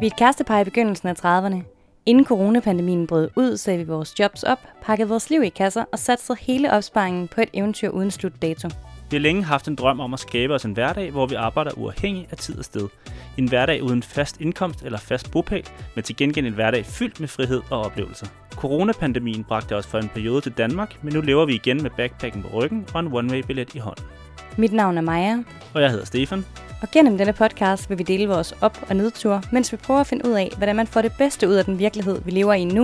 Vi er et kærestepar i begyndelsen af 30'erne. Inden coronapandemien brød ud, sagde vi vores jobs op, pakkede vores liv i kasser og satte hele opsparingen på et eventyr uden slutdato. Vi har længe haft en drøm om at skabe os en hverdag, hvor vi arbejder uafhængigt af tid og sted. En hverdag uden fast indkomst eller fast bopæl, men til gengæld en hverdag fyldt med frihed og oplevelser. Coronapandemien bragte os for en periode til Danmark, men nu lever vi igen med backpacken på ryggen og en one-way-billet i hånden. Mit navn er Maja, Og jeg hedder Stefan. Og gennem denne podcast vil vi dele vores op- og nedtur, mens vi prøver at finde ud af, hvordan man får det bedste ud af den virkelighed, vi lever i nu,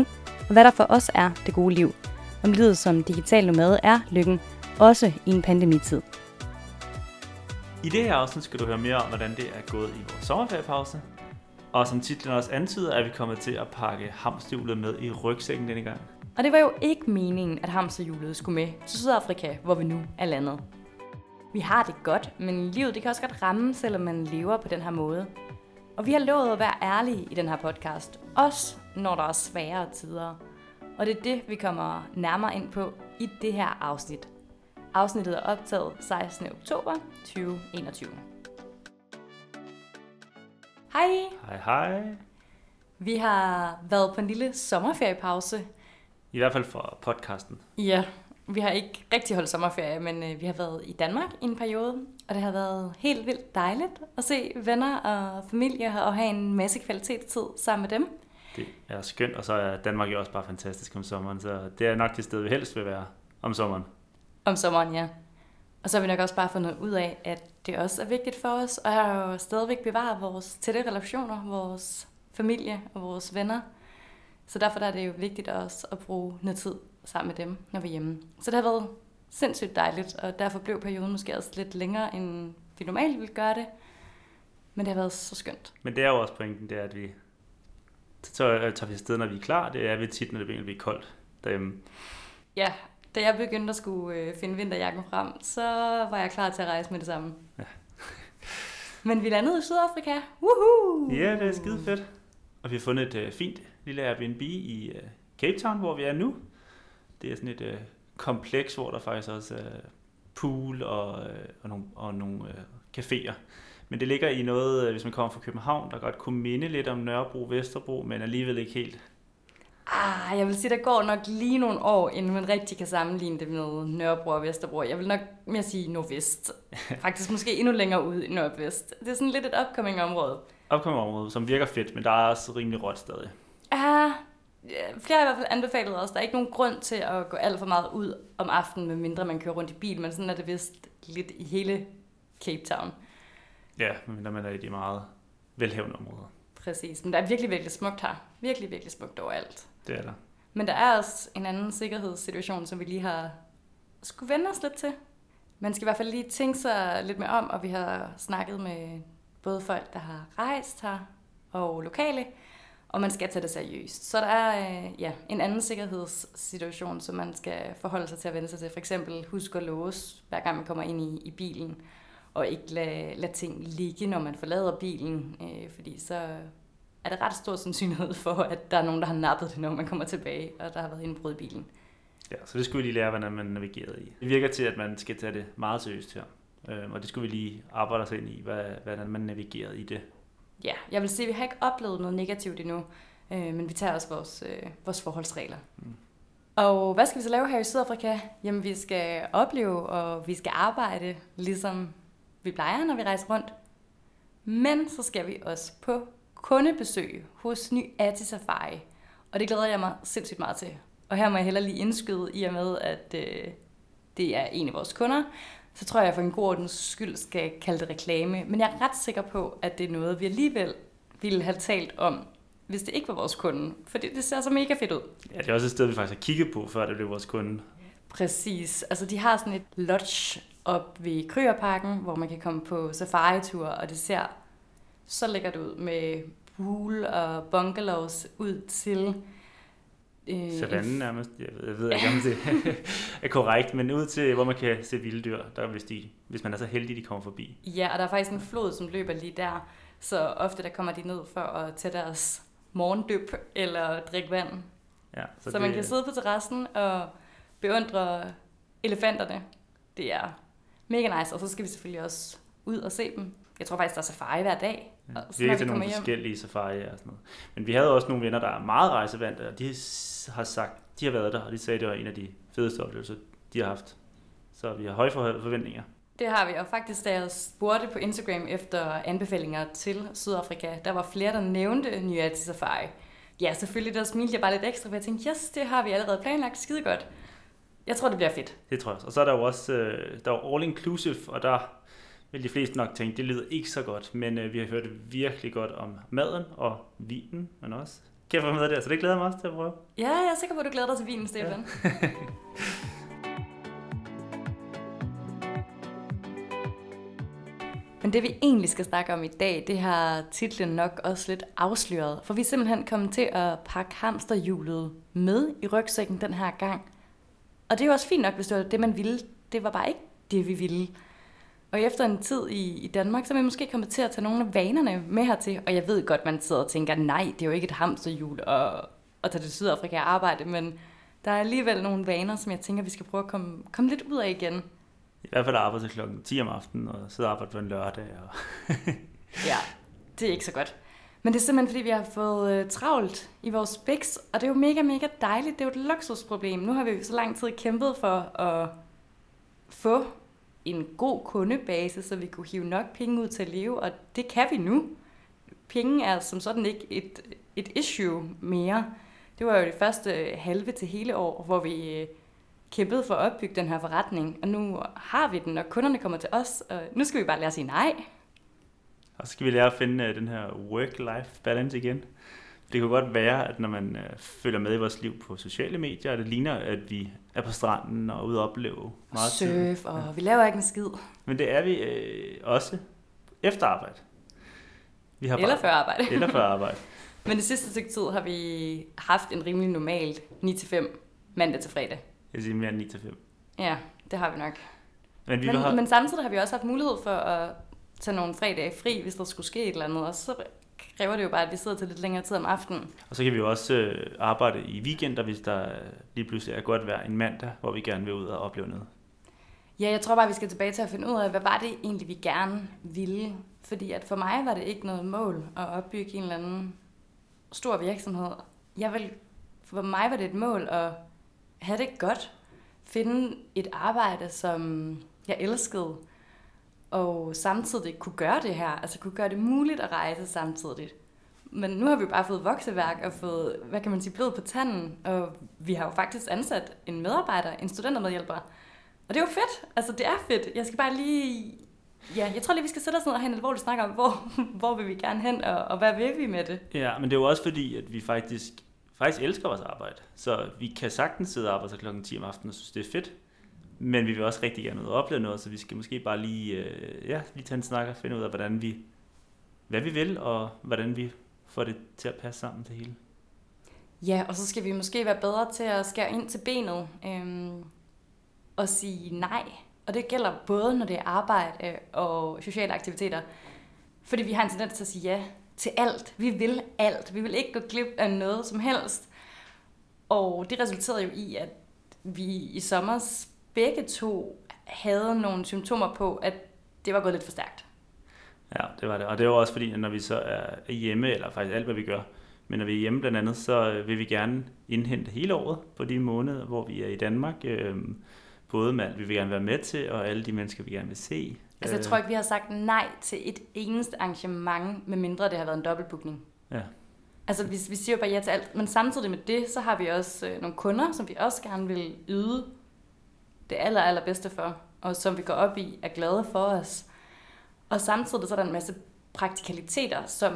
og hvad der for os er det gode liv. Om livet som digital nomade er lykken, også i en pandemitid. I det her afsnit skal du høre mere om, hvordan det er gået i vores sommerferiepause. Og som titlen også antyder, er vi kommet til at pakke hamsterhjulet med i rygsækken denne gang. Og det var jo ikke meningen, at hamsterhjulet skulle med til Sydafrika, hvor vi nu er landet. Vi har det godt, men livet det kan også godt ramme, selvom man lever på den her måde. Og vi har lovet at være ærlige i den her podcast, også når der er svære tider. Og det er det, vi kommer nærmere ind på i det her afsnit. Afsnittet er optaget 16. oktober 2021. Hej! Hej hej. Vi har været på en lille sommerferiepause, I hvert fald for podcasten. Ja, vi har ikke rigtig holdt sommerferie, men øh, vi har været i Danmark i en periode, og det har været helt vildt dejligt at se venner og familie og have en masse kvalitetstid sammen med dem. Det er skønt, og så er Danmark jo også bare fantastisk om sommeren, så det er nok det sted, vi helst vil være om sommeren. Om sommeren, ja. Og så har vi nok også bare fundet ud af, at det også er vigtigt for os, at jo stadigvæk bevare vores tætte relationer, vores familie og vores venner. Så derfor der er det jo vigtigt også at bruge noget tid sammen med dem, når vi er hjemme. Så det har været sindssygt dejligt, og derfor blev perioden måske også lidt længere, end vi normalt ville gøre det. Men det har været så skønt. Men det er jo også pointen, det er, at vi så øh, tager vi afsted, når vi er klar. Det er vi tit, når det begynder at blive koldt derhjemme. Ja, da jeg begyndte at skulle øh, finde vinterjakken frem, så var jeg klar til at rejse med det samme. Ja. Men vi landede i Sydafrika. Woohoo! Ja, det er skide fedt. Og vi har fundet et øh, fint lille Airbnb i øh, Cape Town, hvor vi er nu. Det er sådan et øh, kompleks, hvor der faktisk også er pool og, øh, og nogle, og nogle øh, caféer. Men det ligger i noget, øh, hvis man kommer fra København, der godt kunne minde lidt om Nørrebro, Vesterbro, men alligevel ikke helt. Ah, jeg vil sige, der går nok lige nogle år, inden man rigtig kan sammenligne det med Nørrebro og Vesterbro. Jeg vil nok mere sige Nordvest. Faktisk måske endnu længere ud i Nordvest. Det er sådan lidt et upcoming område. Opkommende område, som virker fedt, men der er også rimelig råt stadig. Ja, flere har i hvert fald anbefalet os. Der er ikke nogen grund til at gå alt for meget ud om aftenen, medmindre man kører rundt i bil, men sådan er det vist lidt i hele Cape Town. Ja, men når man er i de meget velhævende områder. Præcis, men der er virkelig, virkelig smukt her. Virkelig, virkelig smukt overalt. Det er der. Men der er også en anden sikkerhedssituation, som vi lige har skulle vende os lidt til. Man skal i hvert fald lige tænke sig lidt mere om, og vi har snakket med både folk, der har rejst her, og lokale, og man skal tage det seriøst. Så der er øh, ja, en anden sikkerhedssituation, som man skal forholde sig til at vende sig til. For eksempel husk at låse, hver gang man kommer ind i, i bilen, og ikke lade, lade ting ligge, når man forlader bilen, øh, fordi så er der ret stor sandsynlighed for, at der er nogen, der har nappet det, når man kommer tilbage, og der har været indbrud i bilen. Ja, så det skulle vi lige lære, hvordan man navigerede i. Det virker til, at man skal tage det meget seriøst her. Øhm, og det skulle vi lige arbejde os ind i, hvad, hvordan man navigerede i det. Ja, jeg vil sige, at vi har ikke oplevet noget negativt endnu, øh, men vi tager også vores, øh, vores forholdsregler. Mm. Og hvad skal vi så lave her i Sydafrika? Jamen, vi skal opleve, og vi skal arbejde, ligesom vi plejer, når vi rejser rundt. Men så skal vi også på kundebesøg hos Ny Ati Safari. Og det glæder jeg mig sindssygt meget til. Og her må jeg heller lige indskyde i og med, at øh, det er en af vores kunder. Så tror jeg, at for en god ordens skyld skal kalde det reklame. Men jeg er ret sikker på, at det er noget, vi alligevel ville have talt om, hvis det ikke var vores kunde. For det, det ser så mega fedt ud. Ja, det er også et sted, vi faktisk har kigget på, før det blev vores kunde. Præcis. Altså, de har sådan et lodge op ved Krygerparken, hvor man kan komme på safari-tur, og det ser så lækkert ud med pool og bungalows ud til... Øh, Savannen nærmest. Jeg ved, jeg ved ikke, om det er korrekt, men ud til, hvor man kan se vilde dyr, der hvis, de, hvis man er så heldig, de kommer forbi. Ja, og der er faktisk en flod, som løber lige der, så ofte der kommer de ned for at tage deres morgendyp eller drikke vand. Ja, Så, så man kan sidde på terrassen og beundre elefanterne. Det er mega nice, og så skal vi selvfølgelig også ud og se dem. Jeg tror faktisk, der er safari hver dag. Ja, Og så når er til nogle hjem- forskellige safarier og sådan noget. Men vi havde også nogle venner, der er meget rejsevante, og de har sagt, de har været der, og de sagde, det var en af de fedeste oplevelser, de har haft. Så vi har høje for- forventninger. Det har vi, og faktisk da jeg spurgte på Instagram efter anbefalinger til Sydafrika, der var flere, der nævnte Nyati Safari. Ja, selvfølgelig, der smilte jeg bare lidt ekstra, for jeg tænkte, yes, det har vi allerede planlagt skide godt. Jeg tror, det bliver fedt. Det tror jeg også. Og så er der jo også øh, der er all inclusive, og der vil de fleste nok tænke, det lyder ikke så godt, men øh, vi har hørt virkelig godt om maden og vinen, men også kan jeg få med der, så det glæder jeg mig også til at prøve. Ja, jeg er sikker på, at du glæder dig til vinen, Stefan. Ja. Men det vi egentlig skal snakke om i dag, det har titlen nok også lidt afsløret. For vi er simpelthen kommet til at pakke hamsterhjulet med i rygsækken den her gang. Og det er jo også fint nok, hvis det var det, man ville. Det var bare ikke det, vi ville. Og efter en tid i, i Danmark, så er vi måske kommet til at tage nogle af vanerne med hertil. Og jeg ved godt, man sidder og tænker, nej, det er jo ikke et hamsterhjul at, at tage til Sydafrika og arbejde. Men der er alligevel nogle vaner, som jeg tænker, vi skal prøve at komme, komme lidt ud af igen. I hvert fald arbejde til klokken 10 om aftenen, og sidde og arbejde på en lørdag. Og... Ja, det er ikke så godt. Men det er simpelthen, fordi vi har fået øh, travlt i vores biks, og det er jo mega, mega dejligt. Det er jo et luksusproblem. Nu har vi så lang tid kæmpet for at få en god kundebase, så vi kunne hive nok penge ud til at leve, og det kan vi nu. Penge er som sådan ikke et, et issue mere. Det var jo det første halve til hele år, hvor vi øh, kæmpede for at opbygge den her forretning, og nu har vi den, og kunderne kommer til os, og nu skal vi bare lære at sige nej. Og så skal vi lære at finde øh, den her work-life balance igen. Det kan godt være, at når man uh, følger med i vores liv på sociale medier, at det ligner, at vi er på stranden og ude og opleve meget tid. Surf, og ja. vi laver ikke en skid. Men det er vi øh, også efter arbejde. Vi har Eller før arbejde. Eller før arbejde. Men det sidste stykke tid har vi haft en rimelig normal 9-5 mandag til fredag. Jeg siger mere end 9 til 5. Ja, det har vi nok. Men vi Men, har, men samtidig har vi også haft mulighed for at tage nogle fredage fri, hvis der skulle ske et eller andet. Og så kræver det jo bare, at vi sidder til lidt længere tid om aftenen. og så kan vi jo også øh, arbejde i weekender, hvis der lige pludselig er godt vejr en mandag, hvor vi gerne vil ud og opleve noget. Ja, jeg tror bare, vi skal tilbage til at finde ud af, hvad var det egentlig, vi gerne ville. Fordi at for mig var det ikke noget mål at opbygge en eller anden stor virksomhed. Jeg vil, for mig var det et mål at have det godt. Finde et arbejde, som jeg elskede. Og samtidig kunne gøre det her. Altså kunne gøre det muligt at rejse samtidig. Men nu har vi bare fået vokseværk og fået, hvad kan man sige, blod på tanden. Og vi har jo faktisk ansat en medarbejder, en studentermedhjælper, og det er jo fedt. Altså, det er fedt. Jeg skal bare lige... Ja, jeg tror lige, vi skal sætte os ned og have en alvorlig snak om, hvor, hvor vil vi gerne hen, og, og hvad vil vi med det? Ja, men det er jo også fordi, at vi faktisk, faktisk elsker vores arbejde. Så vi kan sagtens sidde og arbejde til klokken 10 om aftenen og synes, det er fedt. Men vi vil også rigtig gerne ud og opleve noget, så vi skal måske bare lige, øh, ja, lige tage en snak og finde ud af, hvordan vi, hvad vi vil, og hvordan vi får det til at passe sammen det hele. Ja, og så skal vi måske være bedre til at skære ind til benet øhm, og sige nej. Og det gælder både, når det er arbejde øh, og sociale aktiviteter. Fordi vi har en tendens til at sige ja til alt. Vi vil alt. Vi vil ikke gå glip af noget som helst. Og det resulterede jo i, at vi i sommer begge to havde nogle symptomer på, at det var gået lidt for stærkt. Ja, det var det. Og det er jo også fordi, at når vi så er hjemme, eller faktisk alt, hvad vi gør, men når vi er hjemme blandt andet, så øh, vil vi gerne indhente hele året på de måneder, hvor vi er i Danmark. Øhm, både med alt, vi vil gerne være med til, og alle de mennesker, vi gerne vil se. Altså, jeg Øh, tror ikke, vi har sagt nej til et eneste arrangement, medmindre det har været en dobbeltbookning. Ja. Altså, vi, vi siger jo bare ja til alt. Men samtidig med det, så har vi også øh, nogle kunder, som vi også gerne vil yde det aller, allerbedste for, og som vi går op i, er glade for os. Og samtidig så er der en masse praktikaliteter, som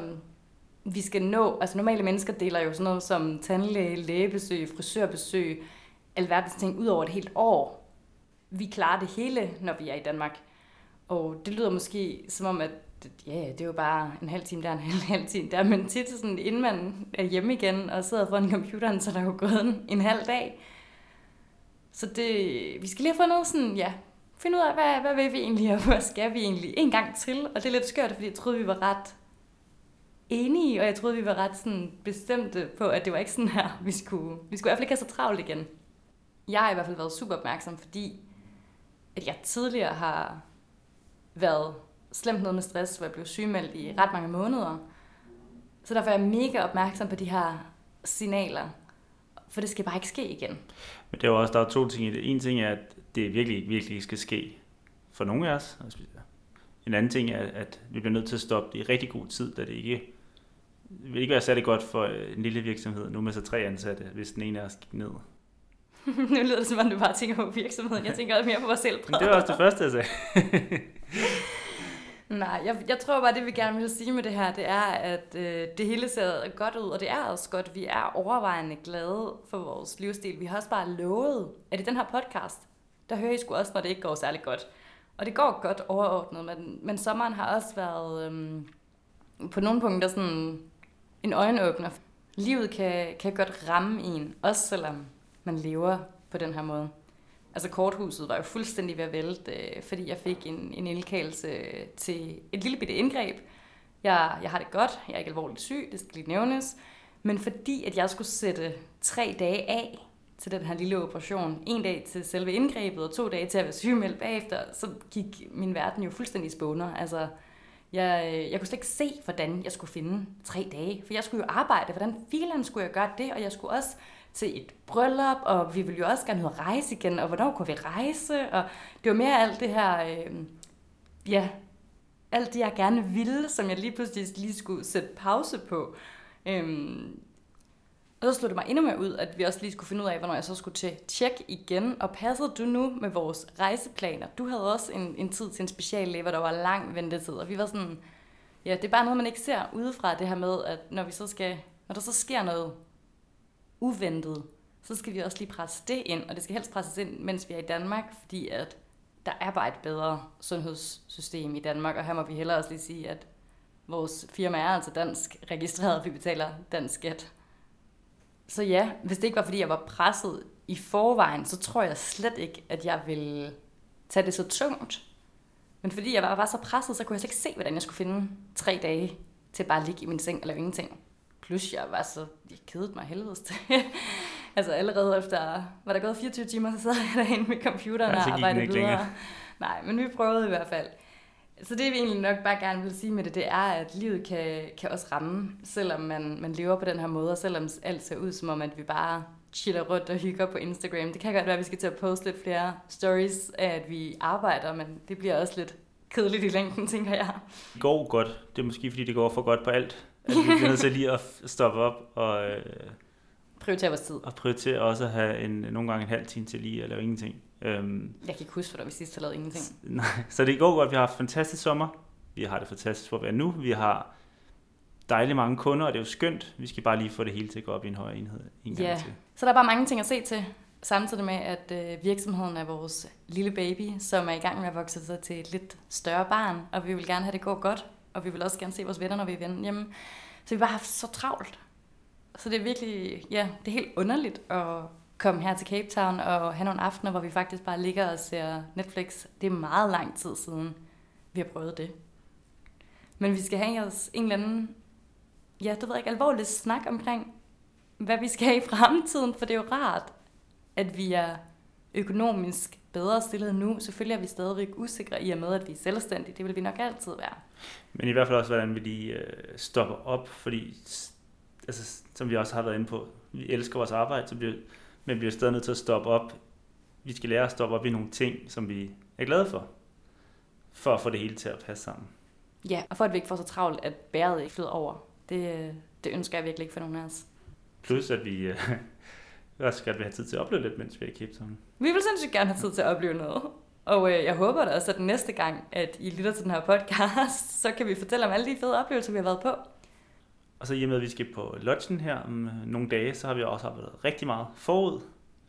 vi skal nå. Altså normale mennesker deler jo sådan noget som tandlæge, lægebesøg, frisørbesøg, alverdens ting ud over et helt år. Vi klarer det hele, når vi er i Danmark. Og det lyder måske som om, at ja, det er jo bare en halv time der, en halv, halv time der, men tit sådan, inden man er hjemme igen og sidder foran computeren, så er der jo gået en, en halv dag. Så det, vi skal lige have fundet sådan, ja, finde ud af, hvad, hvad vil vi egentlig, og hvad skal vi egentlig en gang til. Og det er lidt skørt, fordi jeg troede, vi var ret enige, og jeg troede, vi var ret sådan bestemte på, at det var ikke sådan her, vi skulle, vi skulle i hvert fald ikke have så travlt igen. Jeg har i hvert fald været super opmærksom, fordi at jeg tidligere har været slemt noget med stress, hvor jeg blev sygemeldt i ret mange måneder. Så derfor er jeg mega opmærksom på de her signaler, for det skal bare ikke ske igen. Men det er jo også, der er to ting i det. En ting er, at det virkelig, virkelig ikke skal ske for nogle af os. En anden ting er, at vi bliver nødt til at stoppe det i rigtig god tid, da det ikke det vil ikke være særlig godt for en lille virksomhed, nu med så tre ansatte, hvis den ene af os gik ned. nu lyder det som om, du bare tænker på virksomheden. Jeg tænker også mere på mig selv. Det var også det første, jeg sagde. Nej, jeg, jeg tror bare, det vi gerne vil sige med det her, det er, at øh, det hele ser godt ud, og det er også godt. Vi er overvejende glade for vores livsstil. Vi har også bare lovet, at i den her podcast, der hører I sgu også, når det ikke går særlig godt. Og det går godt overordnet, men, men sommeren har også været øhm, på nogle punkter sådan en øjenåbner. Livet kan, kan godt ramme en, også selvom man lever på den her måde. Altså korthuset var jo fuldstændig ved at vælte, øh, fordi jeg fik en, en indkaldelse til et lille bitte indgreb. Jeg, jeg har det godt, jeg er ikke alvorligt syg, det skal lige nævnes. Men fordi at jeg skulle sætte tre dage af til den her lille operation, en dag til selve indgrebet og to dage til at være sygemeldt bagefter, så gik min verden jo fuldstændig spåner. Altså, jeg, øh, jeg kunne slet ikke se, hvordan jeg skulle finde tre dage, for jeg skulle jo arbejde. Hvordan filen skulle jeg gøre det? Og jeg skulle også til et bryllup, og vi ville jo også gerne ud rejse igen, og hvornår kunne vi rejse? Og det var mere alt det her, øh, ja, alt det jeg gerne ville, som jeg lige pludselig lige skulle sætte pause på. Øhm, og så slog det mig endnu mere ud, at vi også lige skulle finde ud af, hvornår jeg så skulle til tjek igen. Og passede du nu med vores rejseplaner? Du havde også en, en tid til en speciallæge, hvor der var lang ventetid, og vi var sådan, ja, det er bare noget, man ikke ser udefra, det her med, at når vi så skal, når der så sker noget uventet, så skal vi også lige presse det ind, og det skal helst presses ind, mens vi er i Danmark, fordi at der er bare et bedre sundhedssystem i Danmark, og her må vi hellere også lige sige, at vores firma er altså dansk registreret, vi betaler dansk skat. Så ja, hvis det ikke var, fordi jeg var presset i forvejen, så tror jeg slet ikke, at jeg ville tage det så tungt. Men fordi jeg var, var så presset, så kunne jeg slet ikke se, hvordan jeg skulle finde tre dage til bare at ligge i min seng eller ingenting. Plus jeg var så, jeg kedede mig helvedes til. altså allerede efter, var der gået 24 timer, så sad jeg derinde med computeren og arbejdede videre. Længere. Nej, men vi prøvede i hvert fald. Så det vi egentlig nok bare gerne vil sige med det, det er, at livet kan, kan også ramme, selvom man, man lever på den her måde, og selvom alt ser ud som om, at vi bare chiller rundt og hygger på Instagram. Det kan godt være, at vi skal til at poste lidt flere stories af, at vi arbejder, men det bliver også lidt kedeligt i længden, tænker jeg. Det går godt. Det er måske, fordi det går for godt på alt. At vi bliver nødt til lige at stoppe op og... Øh, prioritere vores tid. Og prioritere også at have en, nogle gange en halv time til lige at lave ingenting. Øhm, jeg kan ikke huske, hvornår vi sidst har lavet ingenting. Nej, så det går godt. Vi har haft fantastisk sommer. Vi har det fantastisk for at være nu. Vi har dejligt mange kunder, og det er jo skønt. Vi skal bare lige få det hele til at gå op i en højere enhed en gang ja. til. Så der er bare mange ting at se til, samtidig med, at øh, virksomheden er vores lille baby, som er i gang med at vokse sig til et lidt større barn, og vi vil gerne have det går godt, og vi vil også gerne se vores venner, når vi er venner hjemme. Så vi bare har haft så travlt. Så det er virkelig, ja, det er helt underligt at komme her til Cape Town og have nogle aftener, hvor vi faktisk bare ligger og ser Netflix. Det er meget lang tid siden, vi har prøvet det. Men vi skal have os en eller anden, ja, det ved jeg ikke, alvorlig snak omkring, hvad vi skal have i fremtiden, for det er jo rart, at vi er økonomisk bedre stillet nu. Selvfølgelig er vi stadigvæk usikre i og med, at vi er selvstændige. Det vil vi nok altid være. Men i hvert fald også, hvordan vi lige øh, stopper op, fordi altså, som vi også har været inde på, vi elsker vores arbejde, så bliver, men vi bliver stadig nødt til at stoppe op. Vi skal lære at stoppe op i nogle ting, som vi er glade for, for at få det hele til at passe sammen. Ja, og for at vi ikke får så travlt, at bæret ikke flyder over. Det, det ønsker jeg virkelig ikke for nogen af os. Plus at vi øh, også gerne vil have tid til at opleve lidt, mens vi er i Cape Town. Vi vil sindssygt gerne have tid til at opleve noget. Og øh, jeg håber da også, at næste gang, at I lytter til den her podcast, så kan vi fortælle om alle de fede oplevelser, vi har været på. Og så i og med, at vi skal på lodgen her om øh, nogle dage, så har vi også arbejdet rigtig meget forud.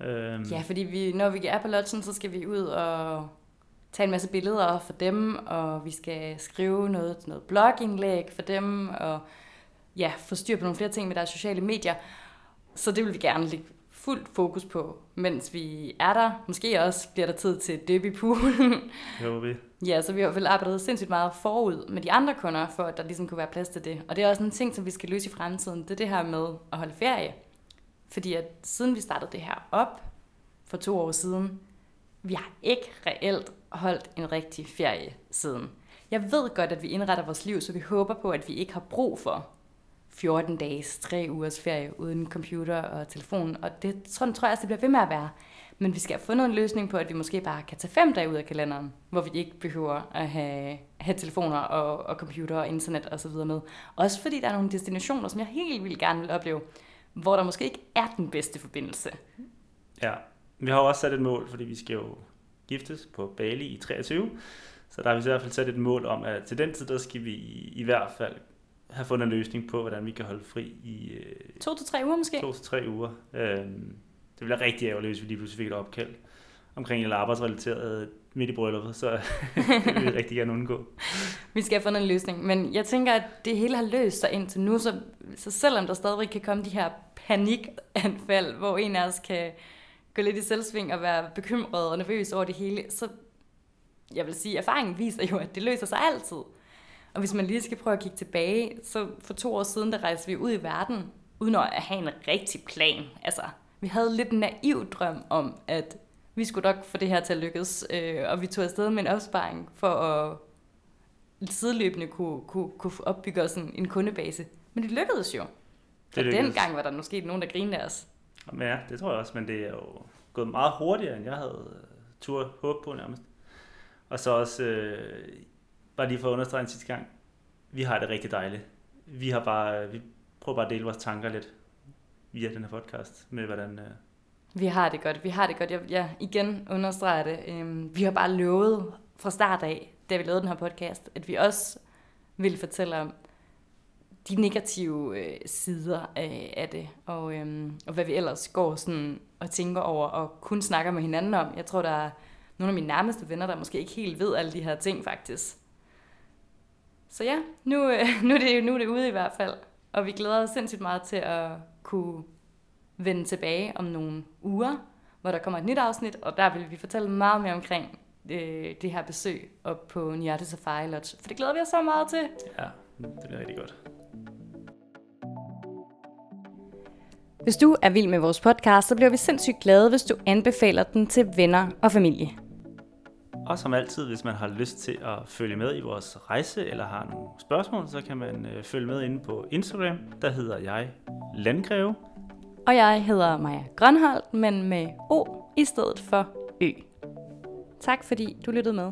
Øhm. Ja, fordi vi, når vi er på lodgen, så skal vi ud og tage en masse billeder for dem, og vi skal skrive noget, noget blogindlæg for dem, og ja, få styr på nogle flere ting med deres sociale medier. Så det vil vi gerne lægge fuldt fokus på, mens vi er der. Måske også bliver der tid til Derby Pool. Jo, vi. Ja, så vi har i hvert fald arbejdet sindssygt meget forud med de andre kunder, for at der ligesom kunne være plads til det. Og det er også en ting, som vi skal løse i fremtiden. Det er det her med at holde ferie. Fordi at siden vi startede det her op for to år siden, vi har ikke reelt holdt en rigtig ferie siden. Jeg ved godt, at vi indretter vores liv, så vi håber på, at vi ikke har brug for 14 dages, 3 ugers ferie uden computer og telefon, og det tror, tror jeg også, det bliver ved med at være. Men vi skal have fundet en løsning på, at vi måske bare kan tage fem dage ud af kalenderen, hvor vi ikke behøver at have, have telefoner og, og computer og internet og så videre med. Også fordi der er nogle destinationer, som jeg helt vildt gerne vil opleve, hvor der måske ikke er den bedste forbindelse. Ja, vi har jo også sat et mål, fordi vi skal jo giftes på Bali i 23, så der har vi i hvert fald sat et mål om, at til den tid, der skal vi i, i hvert fald have fundet en løsning på, hvordan vi kan holde fri i øh, To til tre uger måske? to til tre uger. Øhm, det bliver rigtig ærgerligt, hvis vi lige pludselig fik et opkald omkring et arbejdsrelateret midt i brylluppet, så det vil vi rigtig gerne undgå. Vi skal have fundet en løsning, men jeg tænker, at det hele har løst sig indtil nu, så, så selvom der stadigvæk kan komme de her panikanfald, hvor en af os kan gå lidt i selvsving og være bekymret og nervøs over det hele, så jeg vil sige, erfaringen viser jo, at det løser sig altid. Og hvis man lige skal prøve at kigge tilbage, så for to år siden, der rejste vi ud i verden, uden at have en rigtig plan. Altså, vi havde lidt en naiv drøm om, at vi skulle nok få det her til at lykkes, øh, og vi tog afsted med en opsparing for at sideløbende kunne, kunne, kunne opbygge os en, en kundebase. Men det lykkedes jo. Det og lykkedes. dengang var der måske nogen, der grinede af os. Men ja, det tror jeg også, men det er jo gået meget hurtigere, end jeg havde øh, tur håb på nærmest. Og så også, øh, bare lige for at understrege en sidste gang, vi har det rigtig dejligt. Vi har bare, vi prøver bare at dele vores tanker lidt via den her podcast, med hvordan, øh, Vi har det godt, vi har det godt. Jeg, jeg igen understreger det. Øhm, vi har bare lovet fra start af, da vi lavede den her podcast, at vi også ville fortælle om de negative øh, sider af, af det, og, øhm, og hvad vi ellers går sådan og tænker over, og kun snakker med hinanden om. Jeg tror, der er nogle af mine nærmeste venner, der måske ikke helt ved alle de her ting, faktisk. Så ja, nu, øh, nu, er det, nu er det ude i hvert fald, og vi glæder os sindssygt meget til at kunne vende tilbage om nogle uger, hvor der kommer et nyt afsnit, og der vil vi fortælle meget mere omkring øh, det her besøg op på Niarte Safari Lodge. For det glæder vi os så meget til. ja, det bliver rigtig godt. Hvis du er vild med vores podcast, så bliver vi sindssygt glade, hvis du anbefaler den til venner og familie. Og som altid, hvis man har lyst til at følge med i vores rejse, eller har nogle spørgsmål, så kan man øh, følge med inde på Instagram. Der hedder jeg Landgreve. Og jeg hedder Maja Grønholdt, men med O i stedet for Ø. Tak fordi du lyttede med.